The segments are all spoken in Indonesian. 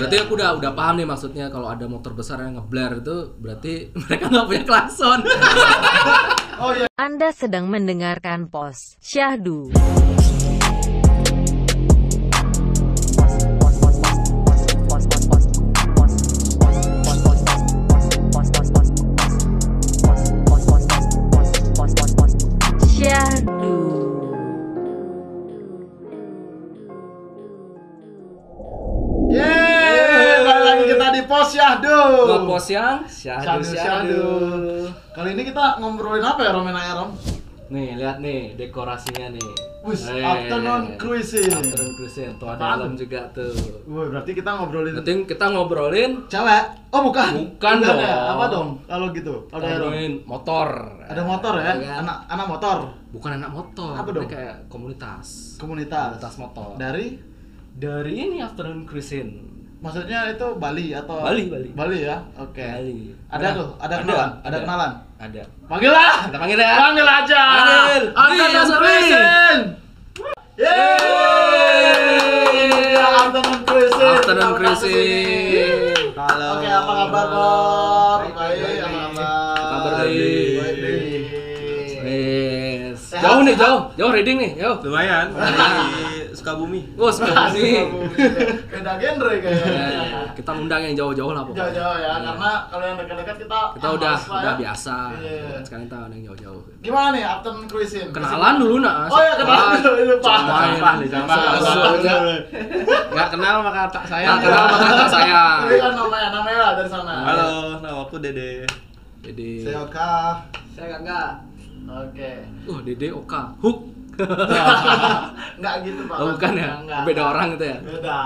berarti aku udah udah paham nih maksudnya kalau ada motor besar yang ngeblare itu berarti mereka nggak punya klakson. Oh iya. Anda sedang mendengarkan pos Syahdu. Syahdu. Ngepos yang syahdu Syahdu, syahdu. Kali ini kita ngobrolin apa ya Romen ya Rom? Nih lihat nih dekorasinya nih. Wis, Eh, afternoon cruising. Afternoon cruising. Tuh ada dalam juga tuh. Woi, berarti kita ngobrolin Nanti kita ngobrolin cewek. Oh, bukan. Bukan dong. ya? Apa dong? Kalau gitu. Kalau ya, ngobrolin motor. Ada motor ya? Iya kan? Anak anak motor. Bukan anak motor. Apa dong? kayak komunitas. Komunitas. Komunitas motor. Dari Dari ini afternoon cruising. Maksudnya itu Bali atau Bali, Bali. Bali ya. Oke. Bali. Ada Nah, tuh, ada kenalan, ada, kenalan. Ada. Panggil lah. Kita panggil ya. Panggil aja. Panggil. Angkat Ri. cruising. Yeay. Afternoon Kita cruising. ke sini. Halo. Oke, apa kabar, Bor? Baik, Baik, baik, apa baik. kabar? Kabar baik. Baik, baik. Yes. Sehat, Jauh nih, jauh. Jauh reading nih, jauh. Lumayan, Sukabumi. Bos, nih. Beda genre kayaknya. Kita undang yang jauh-jauh lah pokoknya. Jauh-jauh ya, karena kalau yang dekat-dekat kita kita ah, udah lah udah ya. biasa. Iya. Sekarang kita undang yang jauh-jauh. Gimana nih afternoon cruising? Kenalan dulu nah. Oh ya kenalan dulu lupa. Sampah nih, Sampah, sampah. sampah. Nggak kenal maka tak saya. Nggak kenal maka tak saya. Ini kan namanya namanya lah dari sana. Halo, nama aku Dede. Jadi Saya Oka. Saya Kakak. Oke. Uh, Dede Oka. Hook. Enggak gitu Pak. Oh, bukan ya? Enggak. Beda orang gitu ya? Beda.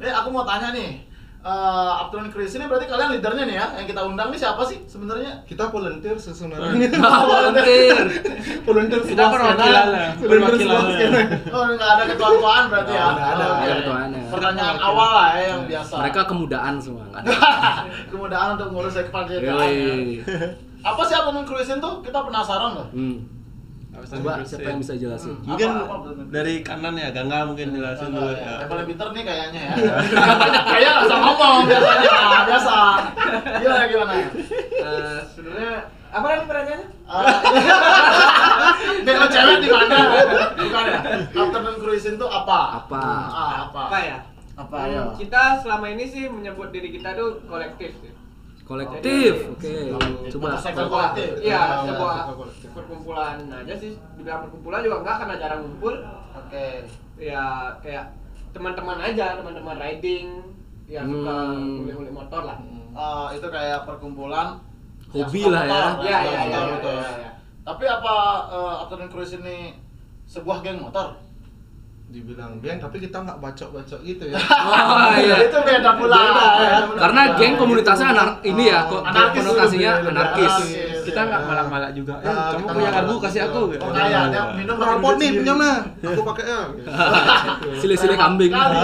Eh aku mau tanya nih. Eh afternoon cruise ini berarti kalian leadernya nih ya yang kita undang nih siapa sih sebenarnya? kita volunteer sebenarnya Volunteer. volunteer Kita perwakilan lah, perwakilan. Oh enggak ada ketua-ketuaan berarti ya? Oh, nggak ada, nggak ada ketuaannya. Pertanyaan awal lah ya yang biasa. Mereka kemudaan semua kan. kemudahan untuk ngurus. Yoi. Apa sih afternoon cruising tuh? Kita penasaran loh. Hmm. Coba siapa yang bisa jelasin? Mungkin Apa- apa dari kanan ya, Gangga mungkin jelasin dulu Yang ya. paling pinter nih kayaknya ya. Banyak kayak nggak usah ngomong biasanya, Nah, biasa. Gimana gimana? Eh, sebenarnya apa tadi pertanyaannya? Bego cewek di mana? Bukan ya? Afternoon cruising itu apa? Apa? Ah, apa? Apa ya? Apa Hmm, ya? Kita selama ini sih menyebut diri kita tuh kolektif. sih. Kolektif. Oke. Coba. Motorcycle Sebuah, kolektif. iya, Ah, sebuah perkumpulan aja sih. Dibilang perkumpulan juga enggak karena jarang ngumpul. Oke. Ya kayak teman-teman aja, teman-teman riding yang suka Hmm. ngulik-ngulik motor lah. Ah, itu kayak perkumpulan Hobi lah ya. motor, Iya, iya, iya, motor, iya, iya, iya. Tapi apa eh, afternoon cruise ini sebuah geng motor? Dibilang geng tapi kita nggak bacok-bacok gitu ya Oh iya. itu beda pula. Beda, ya. Karena geng komunitasnya anar ini ya, kok Anarkis konotasinya anarkis. Anarkis. Kita nggak malak-malak juga. Eh, Ah, kamu punya nggak karbu kasih aku. Oh kaya, dia minum rapot nih punya mah aku pakai ya Sili-sili kambing. Kali.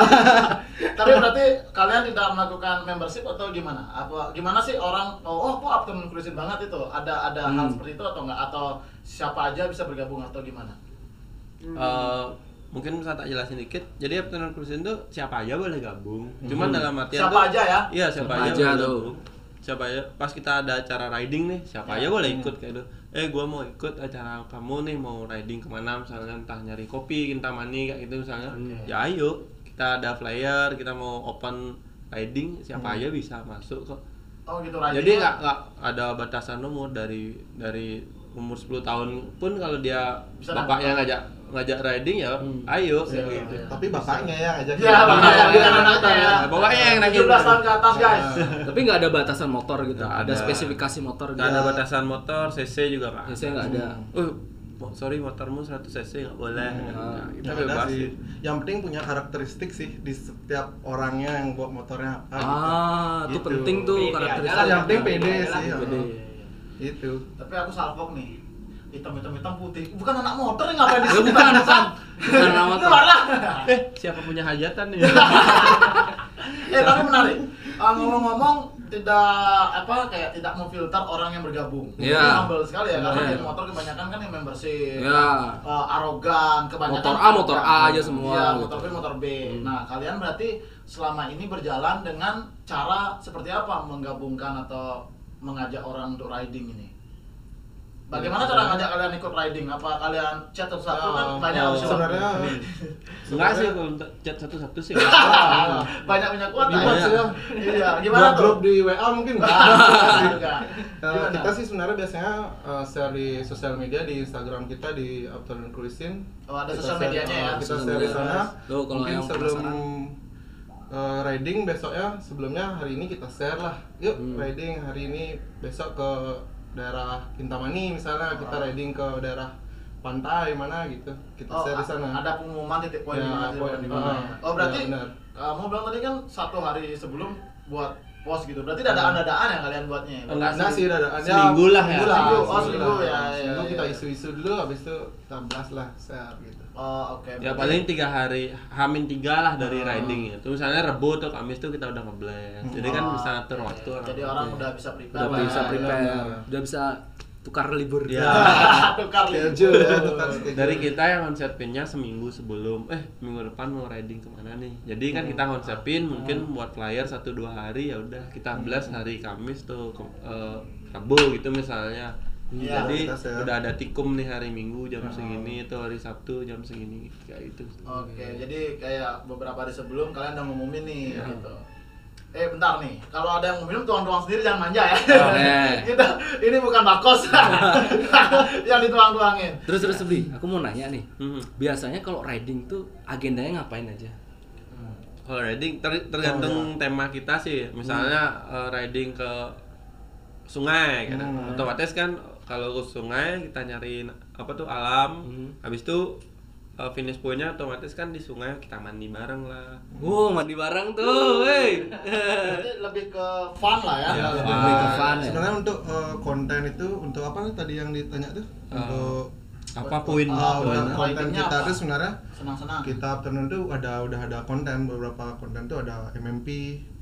Tapi berarti kalian tidak melakukan membership atau gimana? Apa gimana sih orang oh, oh kok afternoon cruising banget itu? Ada ada hal Hmm. seperti itu atau enggak atau siapa aja bisa bergabung atau gimana? Eh, mungkin saya tak jelasin dikit. Jadi afternoon cruising itu siapa aja boleh gabung. Cuman dalam artian Siapa tuh- aja ya? Iya, siapa, Siapa aja, aja boleh tuh. gabung. Siapa aja pas kita ada acara riding nih, siapa aja boleh ikut kayak itu. Eh, gua mau ikut acara kamu nih mau riding ke mana misalnya entah nyari kopi, Kintamani kayak gitu misalnya. Ya ayo, kita ada flyer, kita mau open riding, siapa aja bisa masuk kok. Oh gitu riding. Jadi nggak nggak ada batasan umur dari dari umur 10 tahun pun kalau dia Bisa bapaknya ngajak ngajak riding ya Hmm. ayo Iya, kayak gitu. iya. tapi bapaknya ya ngajak Iya, bapaknya bukan anaknya ya. Bapaknya yang nagih. 17 tahun ke atas, guys. Tapi nggak ada batasan motor gitu. Nggak Ada ada. spesifikasi motor Nggak gitu. ada batasan motor, CC juga nggak. Biasanya nggak ada. Uh, sorry motormu 100 cc nggak boleh. Hmm. Nah, kita bebas sih. yang penting punya karakteristik sih di setiap orangnya yang bawa motornya apa gitu. Ah, itu Gitu. penting tuh Pede aja karakteristik. lah, yang penting Pede sih ya. Pede. Itu Tapi aku salfok nih. Hitam hitam hitam putih. Bukan anak motor nih ngapain di Ya, sini? bukan, bukan. Bukan anak motor. Eh, siapa punya hajatan nih? eh tapi menarik. Ah, ngomong-ngomong tidak apa kayak tidak memfilter orang yang bergabung. Ini humble sekali ya karena Iya. geng motor kebanyakan kan yang membership. Iya. eh, arogan, kebanyakan Motor A, motor A aja semua, Iya, gitu. motor B, motor B. Nah, kalian berarti selama ini berjalan dengan cara seperti apa menggabungkan atau mengajak orang untuk riding ini? Bagaimana cara ngajak kalian ikut riding? Apa kalian chat satu-satu kan Oh, banyak oh, opsi. sebenarnya Enggak sih kalau chat satu-satu sih. banyak punya kuota. Sih ya. Iya, gimana tuh? grup di WA mungkin Ah, enggak. Eh, Gimana? kita sih sebenarnya biasanya eh, share di sosial media di Instagram kita di Afternoon Cruising. Oh, ada sosial medianya ya? eh, Kita share di sana. Tuh, kalau Mungkin yang sebelum eh, riding besoknya sebelumnya hari ini kita share lah. Yuk Hmm. riding hari ini besok ke daerah Kintamani misalnya kita Oh. riding ke daerah pantai mana gitu. Kita Oh, share di sana. ada pengumuman titik poin Ya, di mana, poin di. Oh, berarti Ya, kamu bilang tadi kan satu hari sebelum buat post gitu. Berarti dadaan-dadaan yang kalian buatnya. ya? Enggak Enggak sih, ada ada Seminggu lah ya. Seminggu oh, seminggu ya, ya, Seminggu ya, kita ya. isu-isu dulu, habis itu kita bahas lah share gitu. Oh, oke. Ya Berarti- paling tiga hari, hamin tiga lah dari Oh. riding itu. Misalnya Rebu atau Kamis tuh kita udah ngeblend. Jadi kan Oh, bisa atur oke. waktu. Jadi orang udah bisa prepare. Udah bisa ya. prepare, udah bisa tukar libur. Iya. Tukar Schedule ya, tukar. Dari kita yang konsepinnya seminggu sebelum, eh minggu depan mau riding ke mana nih? Jadi kan kita konsepin mungkin buat flyer satu dua hari ya udah kita blast hari Kamis tuh ke- eh, Rabu gitu misalnya. Iya, Jadi udah ada tikum nih hari Minggu jam segini itu hari Sabtu jam segini kayak itu. Oke, jadi kayak beberapa hari sebelum kalian udah ngumumin nih Iya. gitu. Eh bentar nih, kalau ada yang mau minum tuang-tuang sendiri jangan manja ya. Oke. Kita ini bukan bakos yang dituang-tuangin. Terus terus Bli, aku mau nanya nih. Hmm. Biasanya kalau riding tuh agendanya ngapain aja? Kalau riding ter- tergantung tema kita sih. Misalnya eh, riding ke sungai kan. Hmm. Otomatis kan kalau ke sungai kita nyari apa tuh alam. Hmm. Habis itu eh, finish pointnya otomatis kan di sungai kita mandi bareng lah. Wow, mandi bareng tuh, wey. Jadi lebih ke fun lah ya. Ya, lebih lebih ke fun ya. Sebenarnya untuk eh, konten itu untuk apa nih tadi yang ditanya tuh? Eh, untuk Apa poin? Ah, poin. konten kita apa? tuh sebenarnya Senang-senang. kita afternoon tuh ada udah ada konten beberapa konten tuh ada MMP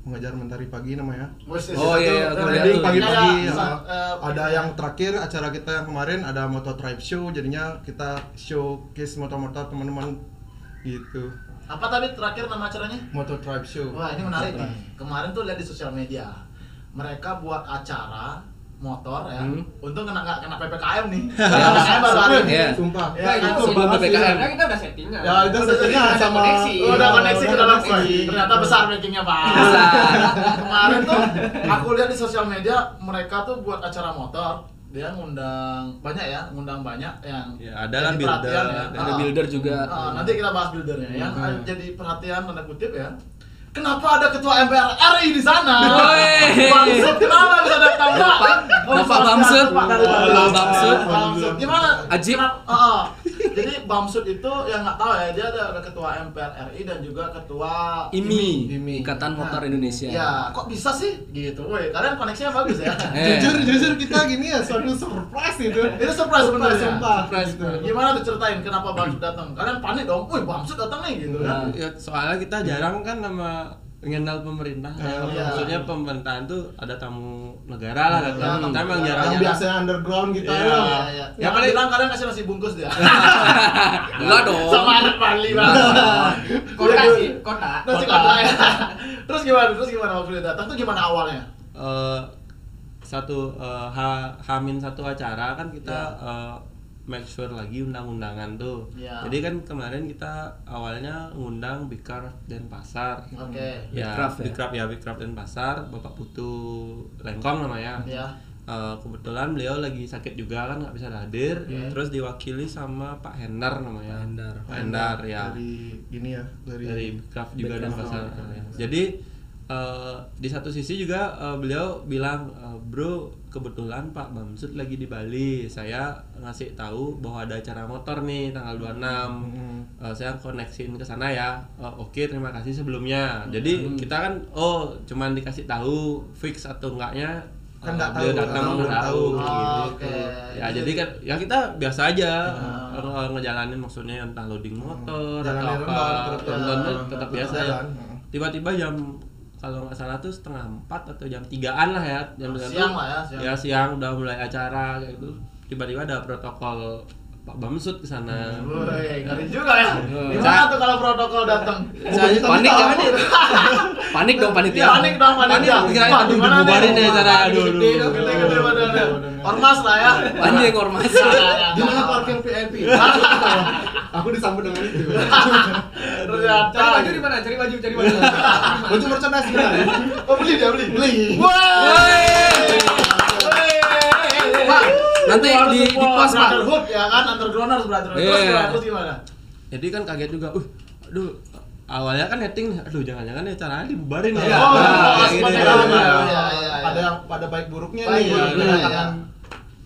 mengejar mentari pagi namanya. Oh, iya, iya, Itu aku riding lihat tuh. pagi-pagi ya. eh, ada yang terakhir acara kita yang kemarin ada motor tribe show jadinya kita showcase motor-motor teman-teman gitu apa tadi terakhir nama acaranya? motor tribe show Wah ini menarik nih. Kemarin tuh lihat di sosial media, mereka buat acara motor ya. Hmm. Untung kena nggak kena ppkm nih. Ppkm baru hari ini. Iya. sumpah Ya, Nah, itu sebelum PPKM. Karena kita udah settingan. ya itu settingnya Ada sama koneksi. Oh, udah koneksi ke dalam koneksi. sih. Ternyata besar backingnya pak. Besar. Kemarin tuh aku lihat di sosial media mereka tuh buat acara motor. Dia ngundang banyak ya, ngundang banyak yang Ya, ada lah builder, perhatian ya. ada Ada Ah. builder juga. Ah, nanti kita bahas buildernya. Yang Hmm. jadi perhatian tanda kutip ya. Kenapa ada ketua MPR RI di sana? Bamsud kenapa bisa datang Pak? Bapak- Oh, Bapak. Bamsud. Gimana? Ajib. Ah. Jadi Bamsud itu yang nggak tahu ya dia ada, ada ketua MPR RI dan juga ketua IMI, IMI. Ikatan Motor Indonesia. Ya, kok bisa sih? Gitu. Woi, kalian koneksinya bagus ya. Eh. jujur jujur kita gini ya suatu surprise itu Itu surprise sebenarnya. sumpah Surprise. gitu. Gimana tuh ceritain kenapa Bamsud datang? Kalian panik dong. Woi, Bamsud datang nih gitu kan. Nah. Ya, soalnya kita jarang kan sama mengenal pemerintah. Oh, iya. Maksudnya pemerintahan tuh ada tamu negara lah. Kita emang Yang jarang. yang biasanya underground kita Iya. ya Iya, iya. Ya, Yang paling- bilang kalian kasih nasi bungkus dia. Enggak dong. Sama anak Bali banget. Kota sih, kota. Nasi Kota. ya. Terus gimana? Terus gimana waktu dia datang tuh gimana awalnya? eh, satu eh, H Hamin satu acara kan kita Ya. eh, make sure lagi undang-undangan tuh. Ya. Jadi kan kemarin kita awalnya ngundang Bikar dan Pasar. Oke. Ya, Bikraf ya? Bikraf ya, Bikraf dan Pasar, Bapak Putu Lengkong namanya. Ya. Eh, kebetulan beliau lagi sakit juga kan nggak bisa hadir, Oke. terus diwakili sama Pak Hendar namanya. Pak Hendar. Pak Hendar ya. dari ini ya dari, dari Craft juga dan pasar. Jadi eh, di satu sisi juga eh, beliau bilang eh, bro kebetulan Pak Bamsud lagi di Bali. Saya ngasih tahu bahwa ada acara motor nih tanggal 26. Hmm. Eh, saya koneksiin ke sana ya. Eh, Oke terima kasih sebelumnya. Jadi kita kan oh cuman dikasih tahu fix atau enggaknya Kan nggak beliau tahu, datang belum tahu. tahu. gitu. Oh, Oke. Ya jadi kan ya kita biasa aja eh, ngejalanin maksudnya entah loading motor Jalanin atau rembang, apa tetap jalan, biasa jalan. tiba-tiba jam kalau nggak salah tuh setengah empat atau jam tigaan lah ya jam tigaan Siang tuh- lah ya, siang. ya siang udah mulai acara kayak gitu tiba-tiba ada protokol Pak Bamsud ke sana Woi, ngeri juga ya. Gimana tuh kalau protokol datang? Saya panik kan? panik dong panitia. Panik dong panitia. Panik, Wah, aduh, dibubarin deh acara. Aduh, Gede, badannya. Ormas lah ya. Anjing ormas. Gimana parkir VIP? Aku disambut dengan itu. Ternyata. Cari baju di mana? Cari baju, cari baju. Baju merchandise gimana? Oh, beli dia beli. Beli. Pak, nanti di di pos Pak. Brotherhood ya kan, underground harus brotherhood. Terus Iya. gimana? Terus gimana? jadi kan kaget juga uh aduh awalnya kan netting aduh jangan-jangan ya caranya dibubarin ya Iya. Nah, Oh, kayak gitu. seperti Iya. itu. Iya. Iya, iya, iya. Pada pada baik buruknya Baik nih. buruknya, kedatangan iya.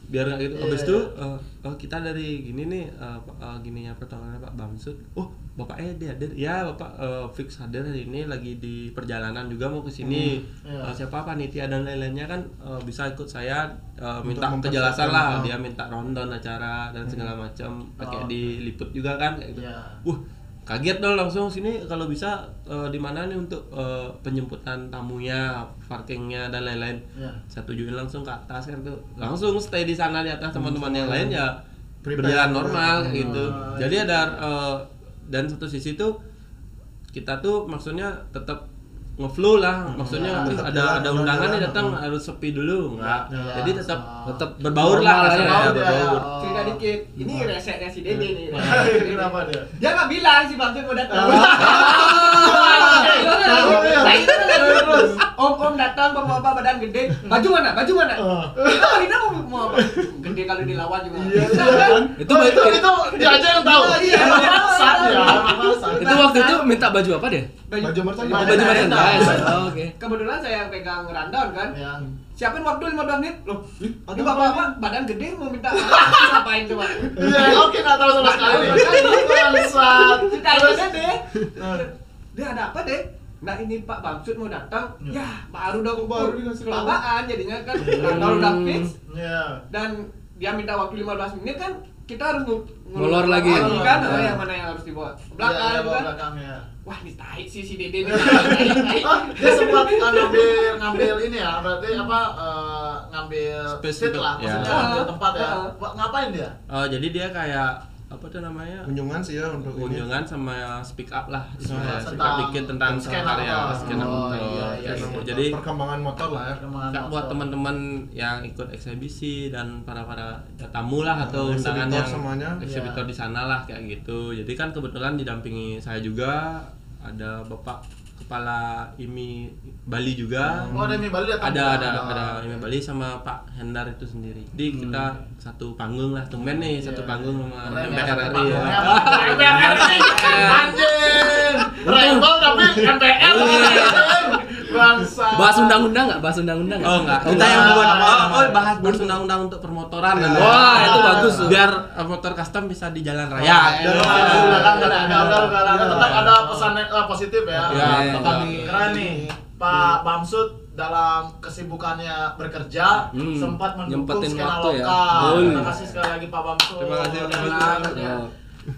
Biar nggak gitu Iya, habis iya. itu eh, oh kita dari gini nih eh, Pak- eh, gininya pertolongannya Pak Bamsud oh bapak eh dia hadir ya bapak eh, fix hadir hari ini lagi di perjalanan juga mau ke sini Iya. Eh, siapa panitia dan lain-lainnya kan eh, bisa ikut saya eh, minta kejelasan lah ah. dia minta rundown acara dan segala macam Oh, pakai diliput juga kan kayak gitu Iya. uh kaget dong langsung sini kalau bisa eh, di mana nih untuk eh, penjemputan tamunya parkingnya dan lain-lain. Iya. saya tujuin langsung ke atas kan tuh. Langsung stay di sana di atas teman-teman yang lain ya berjalan normal kayak gitu. Jadi ada eh, dan satu sisi tuh kita tuh maksudnya tetap ngeflow lah maksudnya Hmm. "Ih, Tetap ada jalan, ada undangan nih jalan. datang harus sepi dulu enggak Iya. jadi tetap Tetap berbaur lah rasanya, aja. Berbaur ya. Cerita dikit. Ini resetnya si Dede nih. Kenapa dia? Dia nggak bilang si Bamsud mau datang. Nah, itu terus. Om om datang bawa bawa badan gede. Baju mana? Baju mana? Kita Marina mau mau apa? Gede kalau dilawan juga. Iya, Bisa, kan? Itu Oh, itu itu dia aja yang tahu. Iya, iya. ya, itu waktu itu minta baju apa deh? Baju merchandise. Oh, baju merchandise. Iya. Oh, Oke. Kebetulan saya yang pegang rundown kan. Ya. Siapin waktu 15 menit. Loh, ada ini bapak-bapak badan gede mau minta ngapain coba? Iya, oke nggak tahu sama sekali. Bangsat. Kita aja deh. Dia ada apa deh? Nah ini Pak Bamsud mau datang, Ya. ya baru dong Baru baru dikasih kelabaan jadinya kan rundown udah fix Iya. dan dia minta waktu 15 menit kan kita harus ngu- Ngulur lagi. kan Iya. oh, yang mana yang harus dibawa Iya, belakang iya, kan belakang ya. Wah ini tai sih si Dede ini. Oh, dia sempat uh, ngambil ngambil ini ya, berarti apa uh, ngambil gitu. lah, Ya. maksudnya ngambil tempat ya. Wah, Ngapain dia? Oh, jadi dia kayak apa tuh namanya Kunjungan sih ya untuk ini. kunjungan sama speak up lah Tentang- speak up dikit tentang skena karya motor. skena Oh, motor iya, iya, iya. gitu. jadi perkembangan motor lah ya. Buat teman-teman yang ikut eksebisi dan para para tamu lah Nah, atau undangan eksibitor yang semuanya. eksibitor Iya. di sana lah kayak gitu jadi kan kebetulan didampingi saya juga ada bapak kepala IMI Bali juga Oh, ada mie Bali datang. ada ada juga. ada IMI Bali sama Pak Hendar itu sendiri jadi kita satu panggung lah tumben nih satu Iya. panggung sama Keren ya, MPR RI ya. ya. MPR RI. Anjing. Rival tapi MPR. Bahas undang-undang nggak? Bahas undang-undang nggak? Oh enggak, Oh, kita yang buat oh, oh bahas bahas undang-undang untuk permotoran kan. Wah, itu bagus tuh. Biar eh, motor custom bisa di jalan raya. Ya, udah, udah. tetap ada pesan eh, positif ya. Ya, iya. kami. Keren nih. Pak Bamsud dalam kesibukannya bekerja Hmm, sempat mendukung skena waktu ya. lokal. Betul. Terima kasih sekali lagi Pak Bamsud. Terima kasih, Keren. Bamsud. Oh.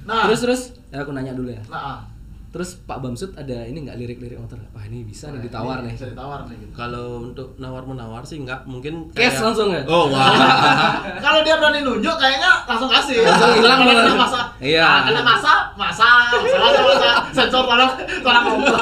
Nah, Terus terus ya aku nanya dulu ya. nah, ah. Terus Pak Bamsud ada ini nggak lirik-lirik motor? Wah ini bisa nih ditawar nih. Bisa ditawar nih gitu. Kalau untuk nawar menawar sih enggak mungkin Cash langsung ya? Oh, wah. Kalau dia berani nunjuk kayaknya langsung kasih. Langsung hilang Kalau malah. kena masa. Iya. Nah, kena masa, masa, masa, masa, masa. Sensor tolong, tolong ngomong.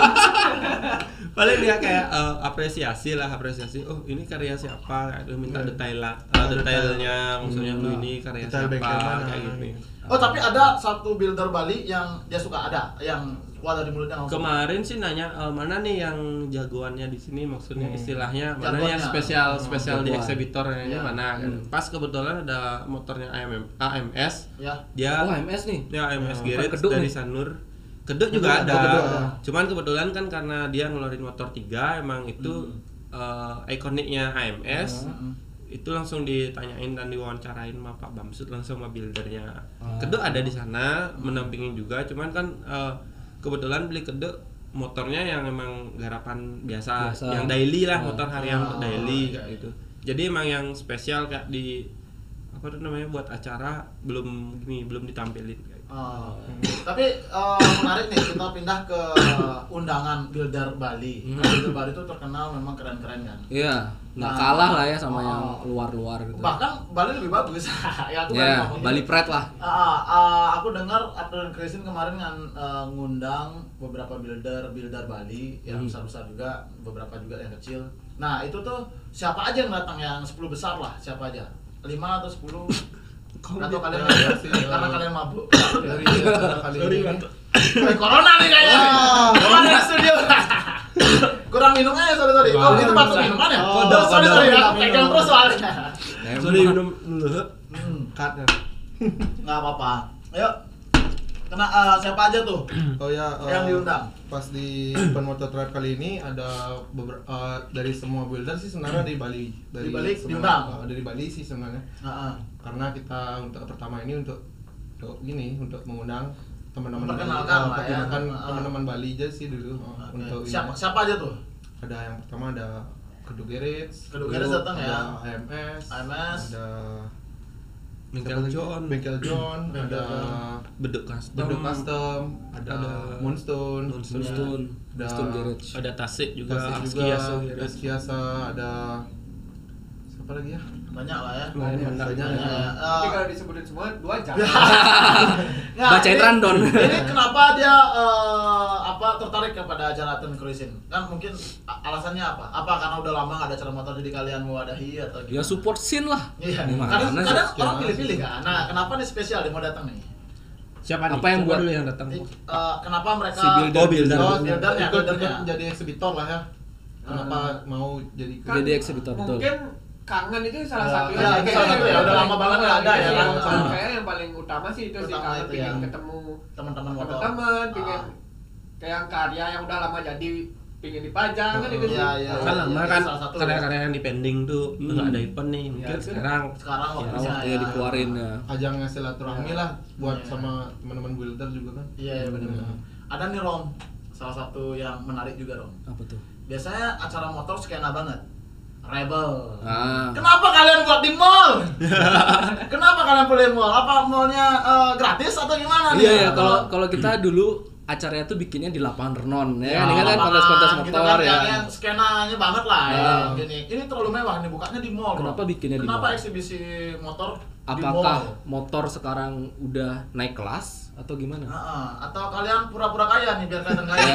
Paling dia kayak eh, apresiasi lah, apresiasi. Oh, ini karya siapa? Kayak gitu, minta Iya. detail lah, eh, detailnya maksudnya Hmm. lu ini karya Detail siapa kayak gitu. Oh, tapi ada satu builder Bali yang dia suka ada, yang keluar dari mulutnya langsung. Kemarin sih nanya eh, mana nih yang jagoannya di sini maksudnya istilahnya mana Jagoannya. yang spesial Hmm, spesial di eksebitornya Iya. mana kan. Hmm. Pas kebetulan ada motornya AMM, AMS Ya. dia Oh MS nih. ya AMS Hmm. Garage Keduk dari nih. Sanur. Keduk juga Keduk ada. ada, keduk ada. Cuman kebetulan kan karena dia ngeluarin motor 3 emang itu eh, ikoniknya AMS. Hmm. Itu langsung ditanyain dan diwawancarain sama Pak Bamsud langsung sama buildernya. Ah. Keduk ada di sana mendampingi juga, cuman kan eh, kebetulan beli keduk motornya yang emang garapan biasa, Biasa. yang daily lah Ah. motor harian Ah, untuk daily iya, kayak gitu. Jadi emang yang spesial kayak di apa tuh namanya buat acara belum gini belum ditampilin Oh. Tapi eh, menarik nih kita pindah ke undangan Builder Bali. Hmm. Nah, Builder Bali itu terkenal memang keren-keren kan. Iya, nggak Nah, kalah lah ya sama oh. yang luar-luar gitu. Bahkan Bali lebih bagus. ya aku Ya, kan ngomong Bali. Pride lah. Ah, ah, aku dengar dan Christine kemarin kan eh, ngundang beberapa builder builder Bali yang Hmm. besar-besar juga, beberapa juga yang kecil. Nah, itu tuh siapa aja yang datang yang 10 besar lah, siapa aja? 5 atau 10? Atau kalian ada Sih, karena kalian mabuk. dari kali ini Eh, corona nih kayaknya. Corona di studio. Kurang minum aja, sorry sorry. Oh, itu batuk minuman ya? Oh, sorry sorry, Minum, aku pegang minum. terus soalnya. Sorry minum dulu. Hmm. cut ya. Nggak apa-apa. Ayo. Kena eh, siapa aja tuh? Oh ya, eh, Yang diundang. Pas di Open Motor Drive kali ini ada beberapa dari semua builder sih sebenarnya di Bali. Dari Di Bali semua- diundang? eh, dari Bali sih sebenarnya. Heeh. Karena kita untuk pertama ini untuk untuk gini untuk mengundang teman-teman eh, lah ya. perkenalkan Ah. teman-teman Bali aja sih dulu eh, Oke. untuk ini. siapa siapa aja tuh? Ada yang pertama ada Kedu Gerits, Kedu Gerits Dulu datang ya. AMS, AMS. ada Bengkel? John. Bengkel John, ada. Beduk custom. Beduk Custom, ada, Ada Moonstone, Moonstone. Stone, Ada- Stone Garage. Ada Tasik juga, Tasik juga, Aso, ada. Skiasa, ada siapa lagi ya? Banyak lah ya. Banyak, Banyak. Ya, Tapi kalau disebutin semua dua jam. nggak, Bacain rundown. Ini kenapa dia eh, apa tertarik kepada acara Ten Cruising? Kan mungkin alasannya apa? Apa karena udah lama nggak ada acara motor jadi kalian mewadahi atau Ya support scene lah. Iya, Gimana kadang, kadang Gimana orang pilih-pilih kan. Nah, kenapa nih spesial dia mau datang nih? Siapa nih? Apa yang buat- dulu yang datang? Eh, kenapa mereka Si builder. Oh, builder. Oh, buildernya, ikut, ikut buildernya. jadi eksibitor lah ya. Kenapa mau jadi Kan Jadi eksibitor, betul. Kangen itu salah Ya, satu ya, itu salah satu ya, udah lama banget nggak ada ya, kan? kayak yang paling utama sih itu sih kangen pengen ya. ketemu teman-teman motor? teman-teman, pengen Ah. kayak yang karya yang udah lama jadi pengen dipajang kan itu sih. Iya, iya. Kan lama Iya, kan salah satu. karya-karya yang di pending tuh Hmm. nggak ada event nih. Mungkin Ya, sekarang Sekarang Ya, waktunya waktunya dikeluarin ya. ajang silaturahmi Ya. lah buat Iya. sama teman-teman builder juga kan. Iya, iya benar-benar. Ada nih Rom, salah satu yang menarik juga Rom. Apa tuh? Biasanya acara motor skena banget. Rebel. Ah. Kenapa kalian buat di mall? Kenapa kalian pilih mall? Apa mallnya eh, gratis atau gimana nih? Iya ya, Atau- kalau kalau kita dulu acaranya tuh bikinnya di lapangan renon ya, Ya, ini kan kan kontes-kontes gitu motor kan, ya. yang, yang skenanya banget lah ya. Ya. Gini, ini terlalu mewah nih bukanya di mall. Kenapa Bro. bikinnya di Kenapa mall? eksibisi motor di Apakah mall? motor sekarang udah naik kelas atau gimana? Heeh, atau kalian pura-pura kaya nih biar kelihatan kaya.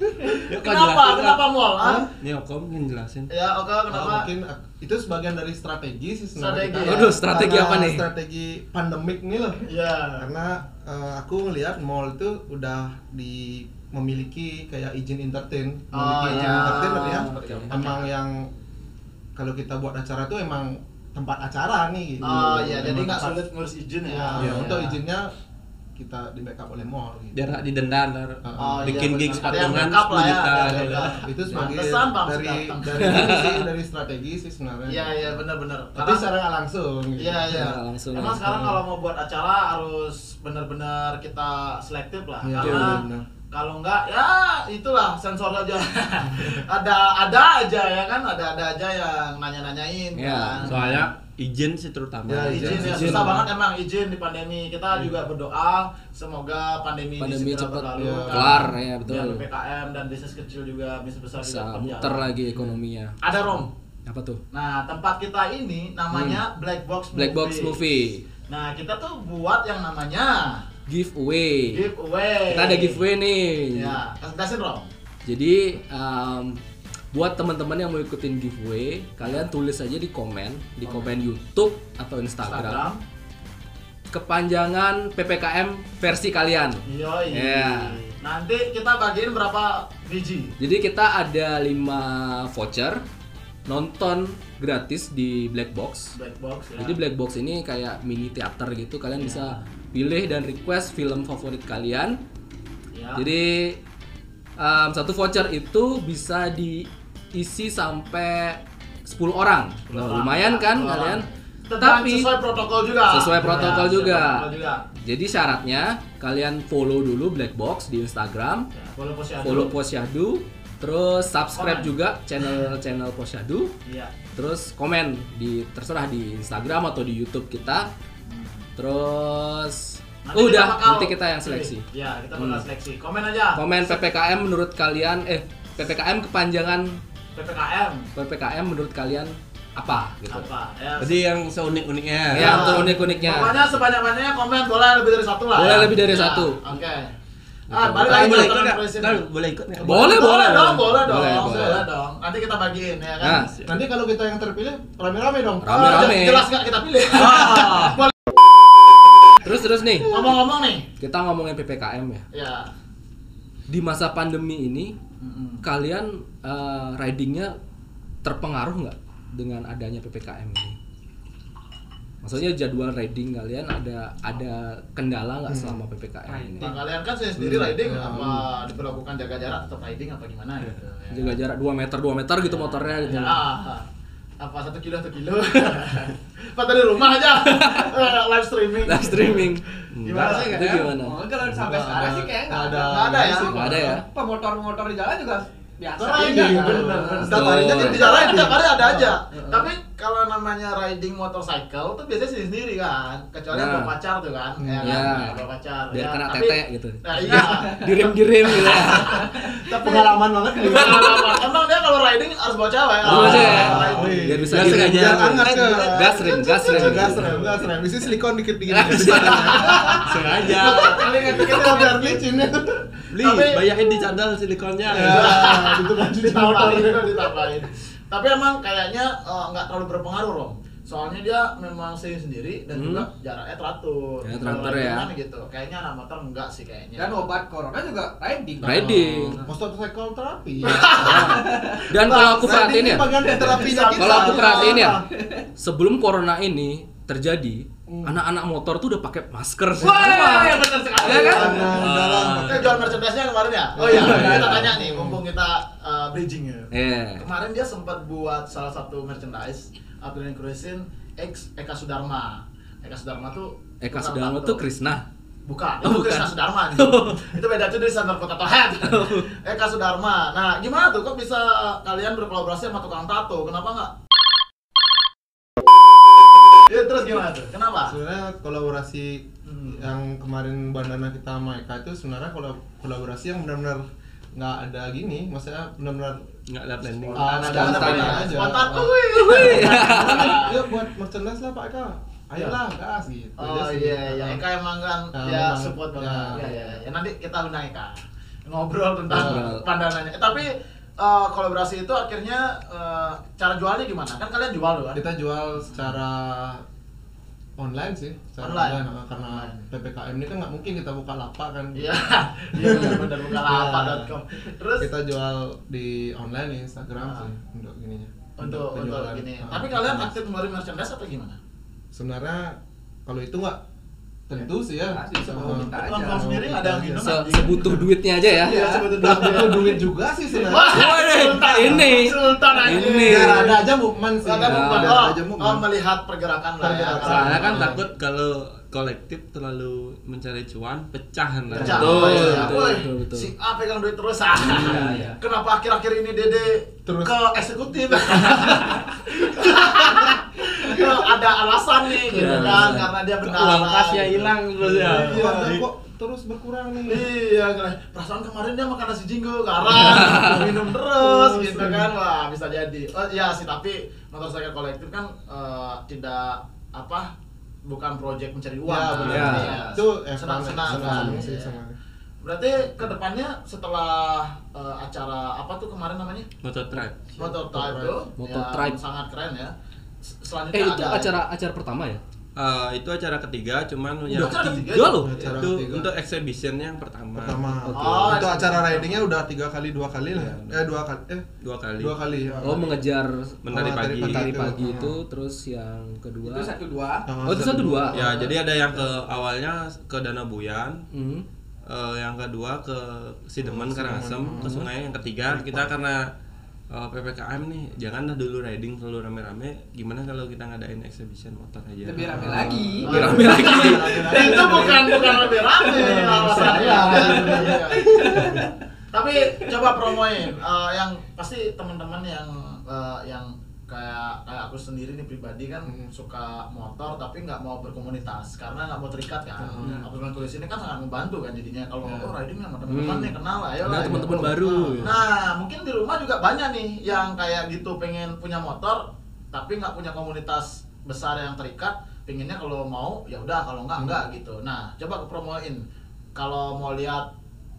Ya. Yuk, kenapa? jelasin, Kenapa mall? ah? Nih Om mungkin jelasin. Ya, oke, Ah, kenapa? mungkin ak- itu sebagian dari strategi sih sebenarnya. Strategi, kita. ya. Waduh, strategi Karena apa nih? Strategi pandemik nih loh. Iya. Karena eh, aku ngelihat mall itu udah di memiliki kayak izin entertain, Oh, memiliki izin iya. entertain artinya Betul. emang yang kalau kita buat acara tuh emang tempat acara nih gitu. Oh iya, jadi nggak sulit ngurus izin ya. Ya, Iya. untuk izinnya kita di backup oleh mall gitu. Biar nggak didenda ntar. Oh, iya, bikin benar. gigs patungan backup lah 10 ya, juta. yang gitu. backup. itu sebagai Bang dari dari sih dari strategi sih sebenarnya. Iya, iya, benar-benar. Tapi secara nggak langsung. gitu. Iya iya. Secara langsung Emang ya. sekarang kalau mau buat acara harus benar-benar kita selektif lah. Iya, Karena benar. Kalau enggak ya itulah sensor aja. ada ada aja ya kan, ada ada aja yang nanya-nanyain Iya, kan. Soalnya izin sih terutama. Ya, izin, ya izin. susah banget emang izin di pandemi. Kita juga berdoa semoga pandemi, Pandemi ini cepat berlalu. ya, kan. kelar, ya, betul. Biar PPKM dan bisnis kecil juga bisnis besar Bisa juga muter lagi ekonominya. Ada Rom. Apa tuh? Nah, tempat kita ini namanya Black Box Hmm. Black Box Movie. Nah, kita tuh buat yang namanya Giveaway. giveaway. Kita ada giveaway nih. Ya, kasih Rom. Jadi um, buat teman-teman yang mau ikutin giveaway, kalian tulis aja di komen, di komen YouTube atau Instagram, Instagram. kepanjangan PPKM versi kalian. Iya. Nanti kita bagiin berapa biji? Jadi kita ada 5 voucher nonton gratis di Black Box. Black box ya. Jadi Black Box ini kayak mini teater gitu, kalian bisa pilih dan request film favorit kalian. Ya. Jadi um, satu voucher itu bisa diisi sampai 10 orang. Orang, lumayan ya, kan orang. kalian? Tetap Tapi sesuai protokol juga. sesuai protokol Ya, juga. sesuai protokol juga. jadi syaratnya kalian follow dulu Black Box di Instagram, Ya, follow posyandu. follow Posyadu, terus subscribe Komen. juga channel-channel Posyadu, Iya. terus komen di terserah di Instagram atau di YouTube kita. Terus Oh, udah, kita bakal- nanti kita yang seleksi. Iya, kita bakal Hmm. seleksi. Komen aja. Komen PPKM menurut kalian eh PPKM kepanjangan PPKM PPKM menurut kalian apa gitu. apa? Ya. Jadi yang seunik-uniknya. Ya, untuk unik-uniknya. Pokoknya sebanyak-banyaknya komen boleh lebih dari satu lah. Boleh ya. lebih dari Ya, satu. Oke. Ah, balik lagi boleh ikut nggak? Presiden. Kalau boleh ikut nggak? Boleh, boleh. dong, boleh dong, Boleh, boleh, boleh. dong. Nanti kita bagiin ya kan. Nah, Nanti kalau kita yang terpilih rame-rame dong. Rame-rame. Oh, jelas nggak kita pilih. Ah. Boleh. Terus terus nih, Ngomong-ngomong nih. kita ngomongin PPKM ya. Ya. Di masa pandemi ini Mm-mm. kalian eh, ridingnya terpengaruh nggak dengan adanya ppkm ini? Maksudnya jadwal riding kalian ada ada kendala nggak selama ppkm ini? Nah, kalian kan saya sendiri Hmm. riding Ya. apa diperlakukan jaga jarak tetap riding apa gimana gitu. ya. Jaga jarak 2 meter 2 meter gitu motornya gitu. Ya, apa satu kilo satu kilo apa dari rumah aja live streaming Live streaming. Gimana sih, Itu Kak? gimana? Oh, kalau sampai sekarang sih kayaknya nggak ada. Nggak ada ya? Nggak ada ya? Pemotor-motor di jalan juga biasa. Riding, aja. bener, bener. Setiap harinya Betul. kita Bicara riding. tiap hari ada aja. Tapi kalau namanya riding motorcycle tuh biasanya sendiri sendiri kan. Kecuali Nah. bawa pacar tuh kan. Ya, Iya. kan? Ya, bawa pacar. Biar Ya, kena tapi- tete gitu. Nah, iya. Dirim-dirim gitu ya. tapi Pengalaman banget nih. Pengalaman. Emang dia kalau riding harus bawa cewek. Harus bawa cewek. Ah, iya. Biar bisa sengaja. Biar hangat ke Gas rim, gas rim. gas rem, gas rem. Isi silikon dikit-dikit. Sengaja. Kali itu Kita biar licin ya. Beli, Tapi- bayarin di cadel silikonnya. Ya, itu kan ditambahin ditambahin tapi emang kayaknya eh, nggak terlalu berpengaruh Rom soalnya dia memang sendiri sendiri dan Hmm. juga jaraknya teratur Ya, teratur ya. gitu kayaknya anak motor enggak sih kayaknya Dan obat corona juga riding. Riding. Motorcycle terapi. Dan kalau aku perhatiin ya, kalau aku perhatiin ya, sebelum corona ini terjadi, anak-anak motor tuh udah pakai masker semua. Wah, ya benar sekali. Ya kan? dalam Kita jual merchandise-nya kemarin ya? Oh iya, kita tanya nih, mumpung kita uh, bridging ya. Iya. Kemarin dia sempat buat salah satu merchandise Adrian Kruisin X Eka Sudarma. Eka Sudarma tuh Eka Sudarma tuh Krisna. Bukan, Oh, itu bukan. Krisna Sudarma nih. itu beda tuh dari Center Kota Head. Eka Sudarma. Nah, gimana tuh kok bisa kalian berkolaborasi sama tukang tato? Kenapa nggak? Ya terus gimana tuh? Kenapa? sebenarnya kolaborasi Hmm. yang kemarin bandana kita sama Eka itu sebenarnya kolab- kolaborasi yang benar-benar nggak ada gini, maksudnya benar-benar Nggak ada planning. Ah, ada Spontan ya. aja. Spontan. Ah. Yuk buat merchandise lah Pak Eka. Ayolah gas gitu. Oh sih. iya, iya. Eka emang kan Ah, ya support banget. Ya. Ya, ya, ya. Nanti kita undang Eka ngobrol tentang Ngobrol. pandangannya. Eh, tapi eh, kolaborasi itu akhirnya eh, cara jualnya gimana? Kan kalian jual loh kan? Kita jual secara online sih, secara Online. online, karena Online. PPKM ini kan nggak mungkin kita buka lapak kan. Iya, iya benar bukan apa.com. Terus kita jual di online Instagram Ah. sih untuk ininya. untuk untuk penjualan. gini. Ah, Tapi kalian aktif ngeluarin merchandise atau gimana? Sebenarnya kalau itu nggak tentu sih ya. Nah, sih, semua Ah. minta aja. Sendiri nggak ada yang minum. Se- sebutuh duitnya aja ya. Iya, sebetulnya. Nggak butuh duit juga sih sebenarnya. Wah, ini. Sultan anjing. Ini. Ada aja movement sih. Ada Ya, movement. Oh, aja oh, movement. melihat pergerakan lah ya. Soalnya kan takut kalau kolektif terlalu mencari cuan, pecah ntar. Pecah. Betul, Iya. betul, Woi, betul, betul. Si A pegang duit terus ah. iya. Kenapa akhir-akhir ini Dede Terus. ke eksekutif? ada alasan nih gitu kan karena dia benar. Uang kasnya hilang terus ya. Iya. Kok terus berkurang nih. Iya, perasaan kemarin dia makan nasi jinggo, garam, minum terus gitu kan. Wah, bisa jadi. Oh iya sih, tapi motorcycle kolektif kan eh, tidak apa bukan proyek mencari uang. Ya, kan. benar. Ya. Iya. Itu eh, senang-senang kan. Iya. sama. Berarti ke depannya setelah eh, acara apa tuh kemarin namanya? Motor tribe. Motor Tribe tuh Motor yang Tribe. sangat keren ya. S- Eh Selanjutnya itu ada acara acara pertama ya? Eh, itu acara ketiga, cuman yang acara Tiga ketiga loh. Acara itu ketiga. untuk exhibitionnya yang pertama. pertama. Oke. Oh, itu itu- acara ridingnya udah tiga kali dua kali lah. Eh dua kali eh dua kali. dua kali. ya. Oh mengejar Menari Oh, pagi. mentari itu. pagi Oh. itu, terus yang kedua. Itu satu dua. Oh itu satu dua. Ya, jadi ada yang ke awalnya ke Danau Buyan, Hmm. eh, yang kedua ke Sidemen Oh, Karangasem, ke sungai yang ketiga kita karena eh, PPKM nih, janganlah dulu riding selalu rame-rame. Gimana kalau kita ngadain exhibition motor aja? Lebih rame lagi. Lebih rame lagi. itu bukan bukan lebih rame alasannya. Saya. Iya. Tapi coba promoin eh, yang pasti teman-teman yang eh, yang kayak kayak aku sendiri nih pribadi kan Hmm. suka motor tapi nggak mau berkomunitas karena nggak mau terikat kan. Hmm. Apartemen kulis ini kan sangat membantu kan jadinya kalau Ya. oh riding sama teman-teman Hmm. nih kenal lah, ayo Kenal lah. teman-teman gitu. baru. Nah, mungkin di rumah juga banyak nih yang kayak gitu pengen punya motor tapi nggak punya komunitas besar yang terikat. Pengennya kalau mau ya udah kalau nggak Hmm. nggak gitu. Nah, coba promoin kalau mau lihat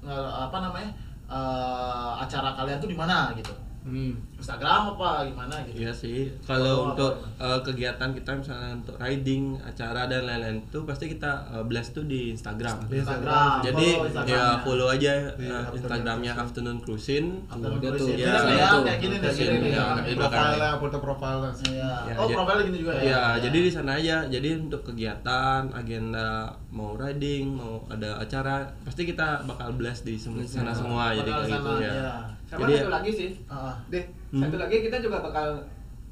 eh, apa namanya eh, acara kalian tuh di mana gitu. Hmm. Instagram apa gimana gitu. Iya sih, kalau untuk apa? eh, kegiatan kita misalnya untuk riding, acara dan lain-lain itu pasti kita eh, blast tuh di Instagram. Di Instagram. Jadi follow ya follow aja Afternoon Instagramnya. Afternoon Cruising. Afternoon. Iya, ada ya, tuh. kayak gini nih, Cruising, gini nih. belakang. profile foto profile Iya. Ya, Oh, jadi- profilnya gini juga ya. Ya, jadi di sana aja. Jadi untuk kegiatan, agenda mau riding, mau ada acara, pasti kita bakal blast di sana semua. Jadi Bakal kayak sana, gitu ya. iya. Sama Jadi- satu lagi sih, Ah, deh. Hmm. Satu lagi kita juga bakal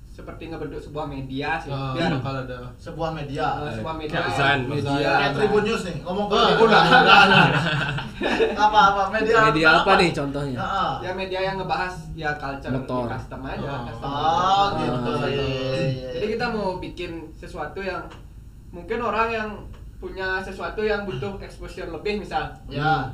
seperti ngebentuk sebuah media sih. Ah, Biar bakal ada sebuah media. eh, sebuah media. Kayak Zan, media. Kayak Tribun News nih, ngomong ke Ah, Tribun lah. udah, udah. Apa apa media? Media apa nih contohnya? Heeh. Ya media yang ngebahas ya culture Motor. di custom aja. Oh. custom. Oh, gitu. Ah, Iya, iya. Jadi kita mau bikin sesuatu yang mungkin orang yang punya sesuatu yang butuh exposure lebih misal ya.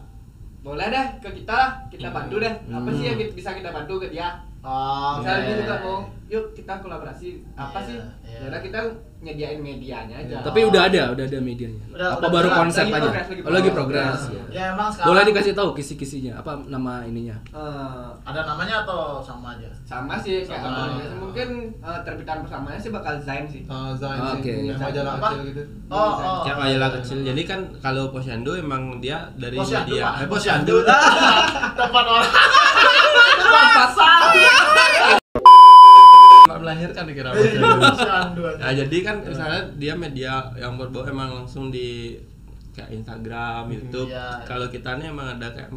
boleh deh ke kita kita bantu deh apa Hmm. sih yang bisa kita bantu ke dia Oh, misalnya dia juga mau yuk kita kolaborasi apa Iya, sih iya. ya udah kita nyediain medianya aja Tapi udah ada, udah ada medianya. Udah- apa udah baru jalan, konsep lagi aja? progres, lagi oh, lagi progres. ya. Ya emang sekarang Boleh dikasih tahu kisi-kisinya, apa nama ininya? Eh, ada namanya atau sama aja? sama sih kayak Sama. apa biasa. mungkin eh, terbitan persamanya sih bakal Zain sih uh, Zain Ah, sih, oke. yang majalah Apa? kecil gitu. Oh, oh. Kayak majalah kecil. Jadi kan kalau Posyandu emang dia dari Posyandu, media. Eh, Posyandu. Tempat orang. Pak melahirkan dikira. Posyandu. aja. Nah, jadi kan misalnya dia media yang berbau emang langsung di kayak Instagram, YouTube. Iya. Kalau kita nih emang ada kayak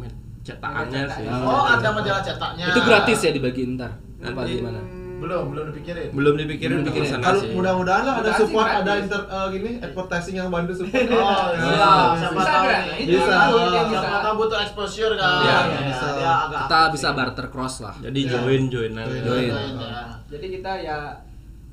cetakannya sih. Oh, ada majalah cetaknya. Itu gratis ya dibagi ntar. Apa Nanti- gimana? Belum, belum dipikirin. Belum dipikirin Belum untuk dipikirin. Kalau mudah-mudahan lah ada support, ada inter eh, gini advertising yang bantu support. Oh, Iya, iya. Siapa bisa tahu kan? Bisa. Siapa tahu butuh exposure kan. Ya, bisa. Dia agak Kita aktif bisa barter cross lah. Jadi Iya. join join aja. Join. Join, ya. jadi kita ya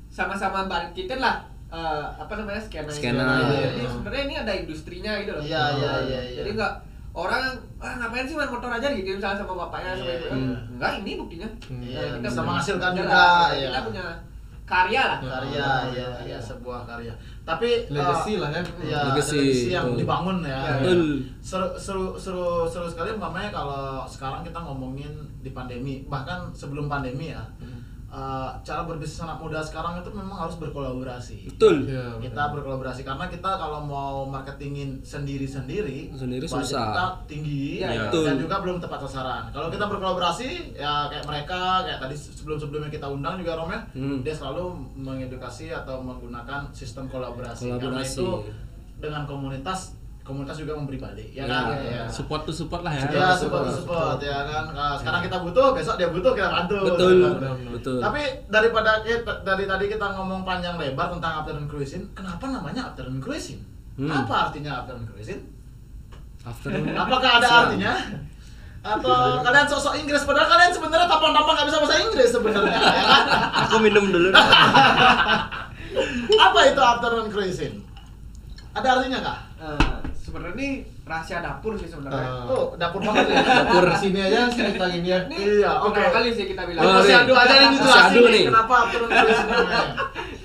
sama-sama bangkitin lah eh, apa namanya skena Skena, jadi sebenarnya ini ada industrinya gitu loh Iya, iya, iya, jadi nggak orang ah ngapain sih main motor aja? Gitu misalnya sama bapaknya sama Iya, ibunya iya. enggak ini buktinya. Hmm. Iya, Nah, bisa menghasilkan juga, lah, iya. kita punya karya lah. Karya ya, ya sebuah karya. Tapi Legacy eh, lah ya. ya Legacy, legacy yang dibangun ya. Ya, Betul. seru seru seru seru sekali umpamanya kalau sekarang kita ngomongin di pandemi. Bahkan sebelum pandemi ya eh, cara berbisnis anak muda sekarang itu memang harus berkolaborasi Betul. Iya, kita berkolaborasi karena kita kalau mau marketingin sendiri-sendiri Sendiri susah. kita tinggi Iya, betul. dan juga belum tepat sasaran kalau kita berkolaborasi ya kayak mereka kayak tadi sebelum-sebelumnya kita undang juga Rom ya Hmm. dia selalu mengedukasi atau menggunakan sistem kolaborasi, karena Kolaborasi. itu dengan komunitas komunitas juga memberi balik ya, Ya, kan ya. Support tuh support lah ya. ya support, support support support. ya kan Nah, sekarang kita butuh besok dia butuh kita bantu Betul. ya kan? Betul. Tapi daripada kita, dari tadi kita ngomong panjang lebar tentang afternoon cruising, kenapa namanya afternoon cruising? Hmm. Apa artinya afternoon cruising? Afternoon. Apakah ada artinya? Atau kalian sosok Inggris padahal kalian sebenarnya tampang-tampang nggak bisa bahasa Inggris sebenarnya ya kan? Aku minum dulu. Apa itu afternoon cruising? Ada artinya kah? Sebenarnya ini rahasia dapur sih sebenarnya Ah. Oh, dapur banget ya. Dapur sini aja cerita gini ya. ini Iya, oke. pertama kali sih kita bilang Oh, Masih adu aja nih dijelasin adu nih nih. kenapa afternoon cruising namanya.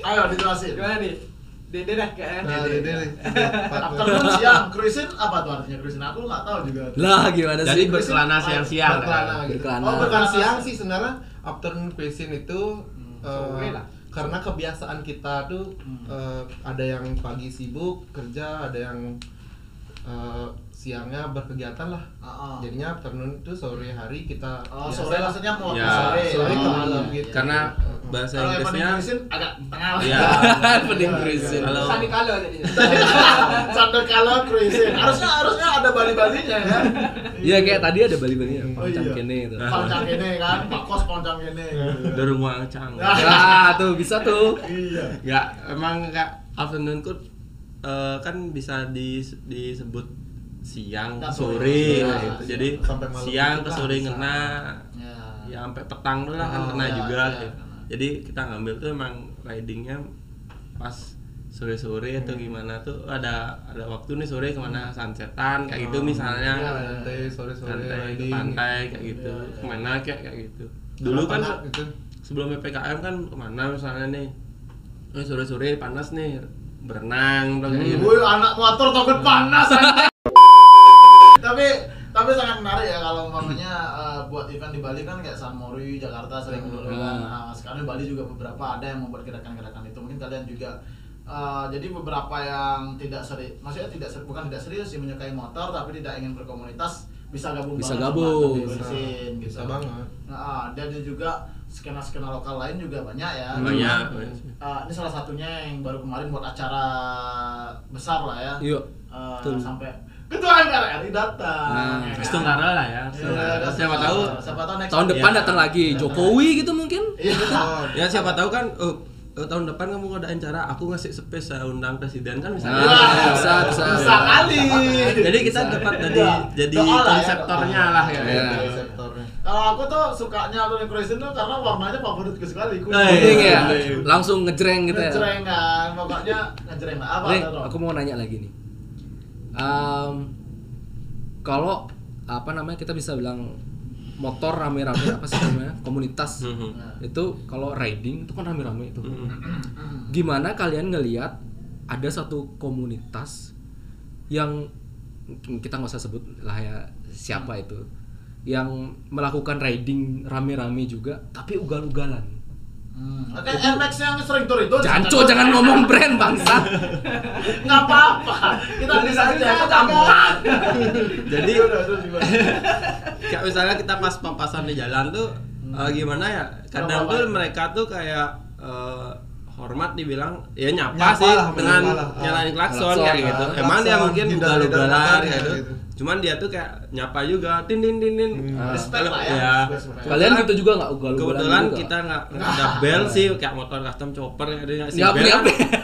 Ayo dijelasin. gimana nih dede dah kayaknya Nah, Dede. Nih. Afternoon siang cruising apa tuh artinya cruising? Aku nggak tahu juga. Lah gimana Jadi sih? berkelana siang-siang. Berkelana gitu. Berkelana. Oh, bukan siang sih sebenarnya afternoon cruising itu eh, sore lah. karena kebiasaan kita tuh Hmm. eh, ada yang pagi sibuk kerja, ada yang eh, siangnya berkegiatan lah. Ah, ah. Jadinya afternoon itu sore hari kita Oh, biasa sore lah. maksudnya mau Ya, sore. sore ke Oh, malam iya, gitu. iya. Karena bahasa Kalau Inggrisnya agak tengah lah. Iya. Pening cruising. Kalau- sandi jadinya Sandal kalau cruising. Harusnya harusnya ada bali-balinya ya. Iya kayak tadi ada bali-balinya. Oh, Pancang iya. kene itu. Poncang ini kan, Pak Kos poncang ini. dorong wangcang. Ya, tuh bisa tuh. Iya. Enggak, emang enggak afternoon cook eh, kan bisa di, disebut siang, Dan sore, sore. nah, Ya, gitu. Jadi sampai malam siang ke sore ngena. Ya. Ya sampai petang dulu lah kan Oh, kena Ya, juga ya, gitu. kena. jadi kita ngambil tuh emang ridingnya pas sore-sore atau gimana tuh ada ada waktu nih sore ke mana sunsetan kayak gitu misalnya Iya, santai sore-sore ke riding. pantai kayak gitu ke mana kayak kayak gitu dulu kan gitu. sebelum ppkm kan ke mana misalnya nih eh, sore-sore panas nih berenang kayak gitu Wih, anak motor takut panas tapi tapi sangat menarik ya kalau umpamanya eh, buat event di Bali kan kayak San Mori, Jakarta sering dulu kan. Nah, sekarang di Bali juga beberapa ada yang membuat gerakan-gerakan itu. Mungkin kalian juga eh, jadi beberapa yang tidak serius, maksudnya tidak bukan tidak serius sih menyukai motor tapi tidak ingin berkomunitas bisa gabung Bisa gabung. sama Nabi Bensin, gitu. Bisa banget. Nah, dan juga skena-skena lokal lain juga banyak ya. Banyak, eh, ini salah satunya yang baru kemarin buat acara besar lah ya. Iya. Eh, Betul. sampai ketua MPR RI datang. Nah, ya kan? Lah ya Iya, Siapa siapa tahu siapa tahu next Tahun depan Iya. datang lagi Jokowi gitu mungkin. Iya. Oh, ya siapa tahu kan oh, oh, tahun depan kamu ngadain cara aku ngasih space saya undang presiden kan misalnya Nah, bisa, bisa. Bisa kali. jadi kita dapat jadi Iya. jadi lah ya, konseptornya doa. lah kayak Iya. gitu. sektornya. Kalau aku tuh sukanya Tony Cruisen tuh karena warnanya favoritku sekali. Kuning. Nah, Kuning iya. ya. Langsung ngejreng gitu ya. Ngejreng kan, pokoknya ngejreng lah. Apa Nih, aku mau nanya lagi nih. Em, kalau apa namanya kita bisa bilang motor rame-rame apa sih namanya komunitas Mhm. itu kalau riding itu kan rame-rame itu. Gimana kalian ngelihat ada satu komunitas yang kita nggak usah sebut lah ya siapa itu yang melakukan riding rame-rame juga tapi ugal-ugalan. Hmm. Oke, NMAX yang sering tur itu. Janco jangan ngomong brand bangsa. nggak apa-apa. Kita bisa aja campuran. Jadi kayak misalnya kita pas papasan di jalan tuh eh, gimana ya kadang tuh mereka tuh kayak eh, hormat dibilang ya nyapa, Nyapa sih lah, dengan nyalain klakson Klakson, kayak ah, gitu klakson, emang dia mungkin ugal-ugalan kayak gitu gitu. Cuman dia tuh kayak nyapa juga tin tin tin tin Ah. Respect lah ya. ya Respect. Kalian gitu juga nggak ugal-ugalan kebetulan juga? kita nggak nggak ada bel sih kayak motor custom chopper ada ngasih Nggak bel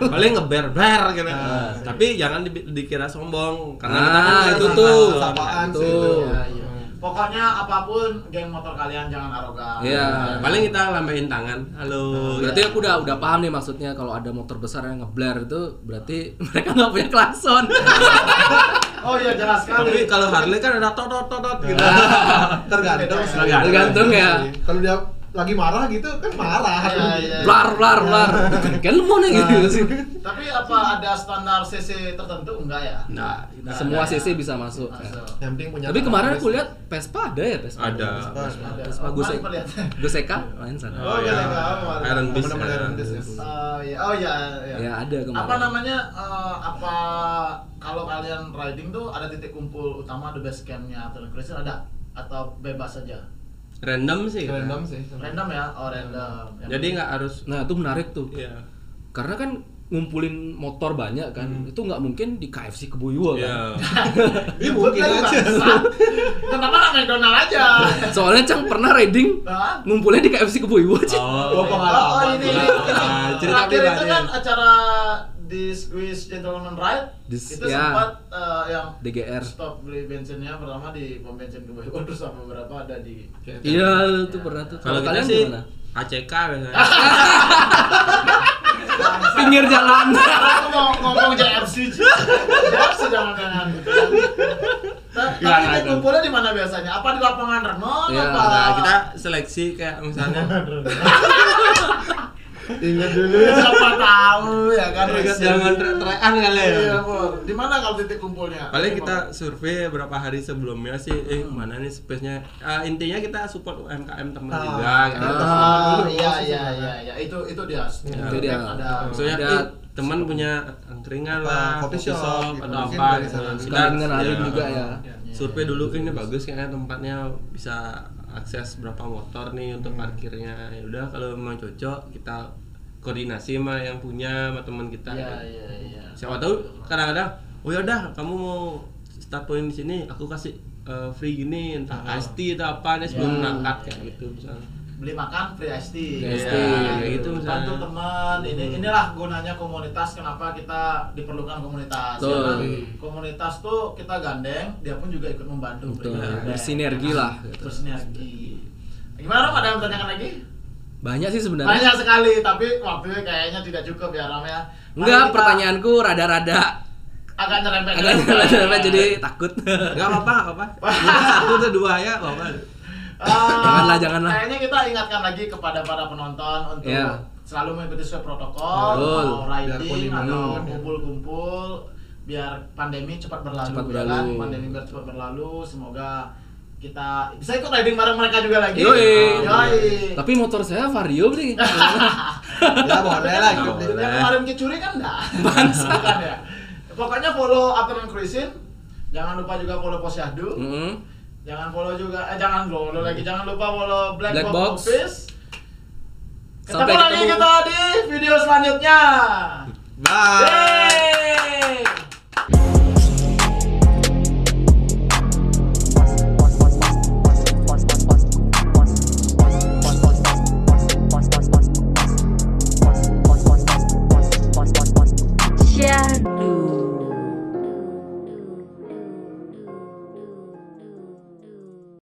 paling ngeber ber gitu Ah. tapi jangan di- dikira sombong karena Ah, kita kan itu tuh. Sapaan sih Tuh. itu. Iya, iya. Pokoknya apa pun geng motor kalian jangan arogan. Iya. paling kita lambain tangan halo Berarti aku udah udah paham nih maksudnya kalau ada motor besar yang ngebler itu berarti mereka nggak punya klakson. Oh iya jelas sekali. tapi kalau Harley kan ada tot tot tot tot gitu Tergantung sih. Tergantung ya. Kalau dia lagi marah gitu kan marah. Iya, iya. Blar blar blar. Kan lu mau nih gitu sih. Tapi apa ada standar CC tertentu enggak ya? nah kita Semua ada. CC bisa masuk. ya. Yang penting punya. Tapi kemarin aku lihat Vespa ada ya Vespa. Ada. Vespa. Oh, Gosek. mana lihat? Goseka main sana. Oh, iya, iya, iya. Iron Beast Teman-teman ya. Iron Beast ya. Oh iya, oh iya, iya. Ya, ada kemarin. Apa namanya? eh, apa kalau kalian riding tuh ada titik kumpul utama the base campnya atau Cruiser ada atau bebas saja? Random sih Random sih. Random ya? Oh random. Jadi nggak harus Nah, itu menarik tuh. Iya. Karena kan ngumpulin motor banyak kan, itu nggak mungkin di KFC Kebuyua kan. Iya. Ini mungkin aja. Kenapa nggak McDonald aja? Soalnya Cang pernah riding ngumpulnya di KFC Kebuyua aja. Oh, Oh, oh, ini, ini, Ah, ini. cerita Terakhir itu kan acara di Squeeze Gentleman Ride Dis- itu ya. sempat eh, yang DGR. stop beli bensinnya pertama di pom bensin Kebuyuan terus sama beberapa ada di Iya, itu pernah tuh. kalau kita kalian sih gimana? ACK biasanya. Pinggir jalan. aku mau ngomong JRC JRC jangan-jangan Nggak, tapi titik kumpulnya di mana biasanya? Apa di lapangan renang Iya, apa? Nah, kita seleksi kayak misalnya Ingat dulu. siapa tahu ya kan zaman trek-trekan kali ya. iya di mana kalau titik kumpulnya paling kita survei beberapa hari sebelumnya sih eh mana nih space-nya Ah, intinya kita support UMKM teman Ah. juga gitu. Ah, Oh, iya iya iya iya itu itu dia. Itu dia. Ada maksudnya Ada- eh, teman punya angkringan Apa, lah coffee shop, gitu. atau apa gitu. ngenalin ya, juga ya. survei dulu kan ini bagus kayaknya tempatnya bisa akses berapa motor nih untuk parkirnya. Ya udah kalau memang cocok kita koordinasi sama yang punya sama teman kita. Iya iya iya. siapa tahu kadang-kadang oh ya udah kamu mau start point di sini aku kasih eh, free gini entah iced tea atau apa nih sebelum Ya. berangkat kayak gitu misalnya Beli makan free iced tea. Free tea, Iya, kayak gitu Bantu misalnya. teman. Ini inilah gunanya komunitas kenapa kita diperlukan komunitas. Betul. Karena komunitas tuh kita gandeng, dia pun juga ikut membantu. Betul. Bersinergi lah, gitu. Bersinergi. Gimana Rom? Ada yang bertanyakan lagi? Banyak sih sebenarnya. Banyak sekali, tapi waktunya kayaknya tidak cukup ya Ram ya. Enggak, kita pertanyaanku rada-rada agak nyerempet. agak nyerempet jadi takut. Enggak apa-apa, enggak apa-apa. Satu tuh dua ya, enggak apa. Ah, Janganlah, janganlah. Kayaknya kita ingatkan lagi kepada para penonton untuk Iya. selalu mengikuti sesuai protokol, Betul. mau riding atau kumpul-kumpul, biar pandemi cepat berlalu, Cepat ya berlalu. kan? Pandemi biar cepat berlalu, semoga kita bisa ikut riding bareng mereka juga lagi. Yoi. Yoi. Tapi motor saya Vario sih. ya boleh lah ikut deh. Yang kemarin kecuri kan enggak? Bukan ya. Pokoknya follow Afternoon Cruising. Jangan lupa juga follow Posyahdu. Mm-mm. Jangan follow juga, eh, jangan follow lagi, jangan lupa follow Black, Black Box, Box Office. Ketemu Sampai lagi kita di video selanjutnya. Bye. Yay.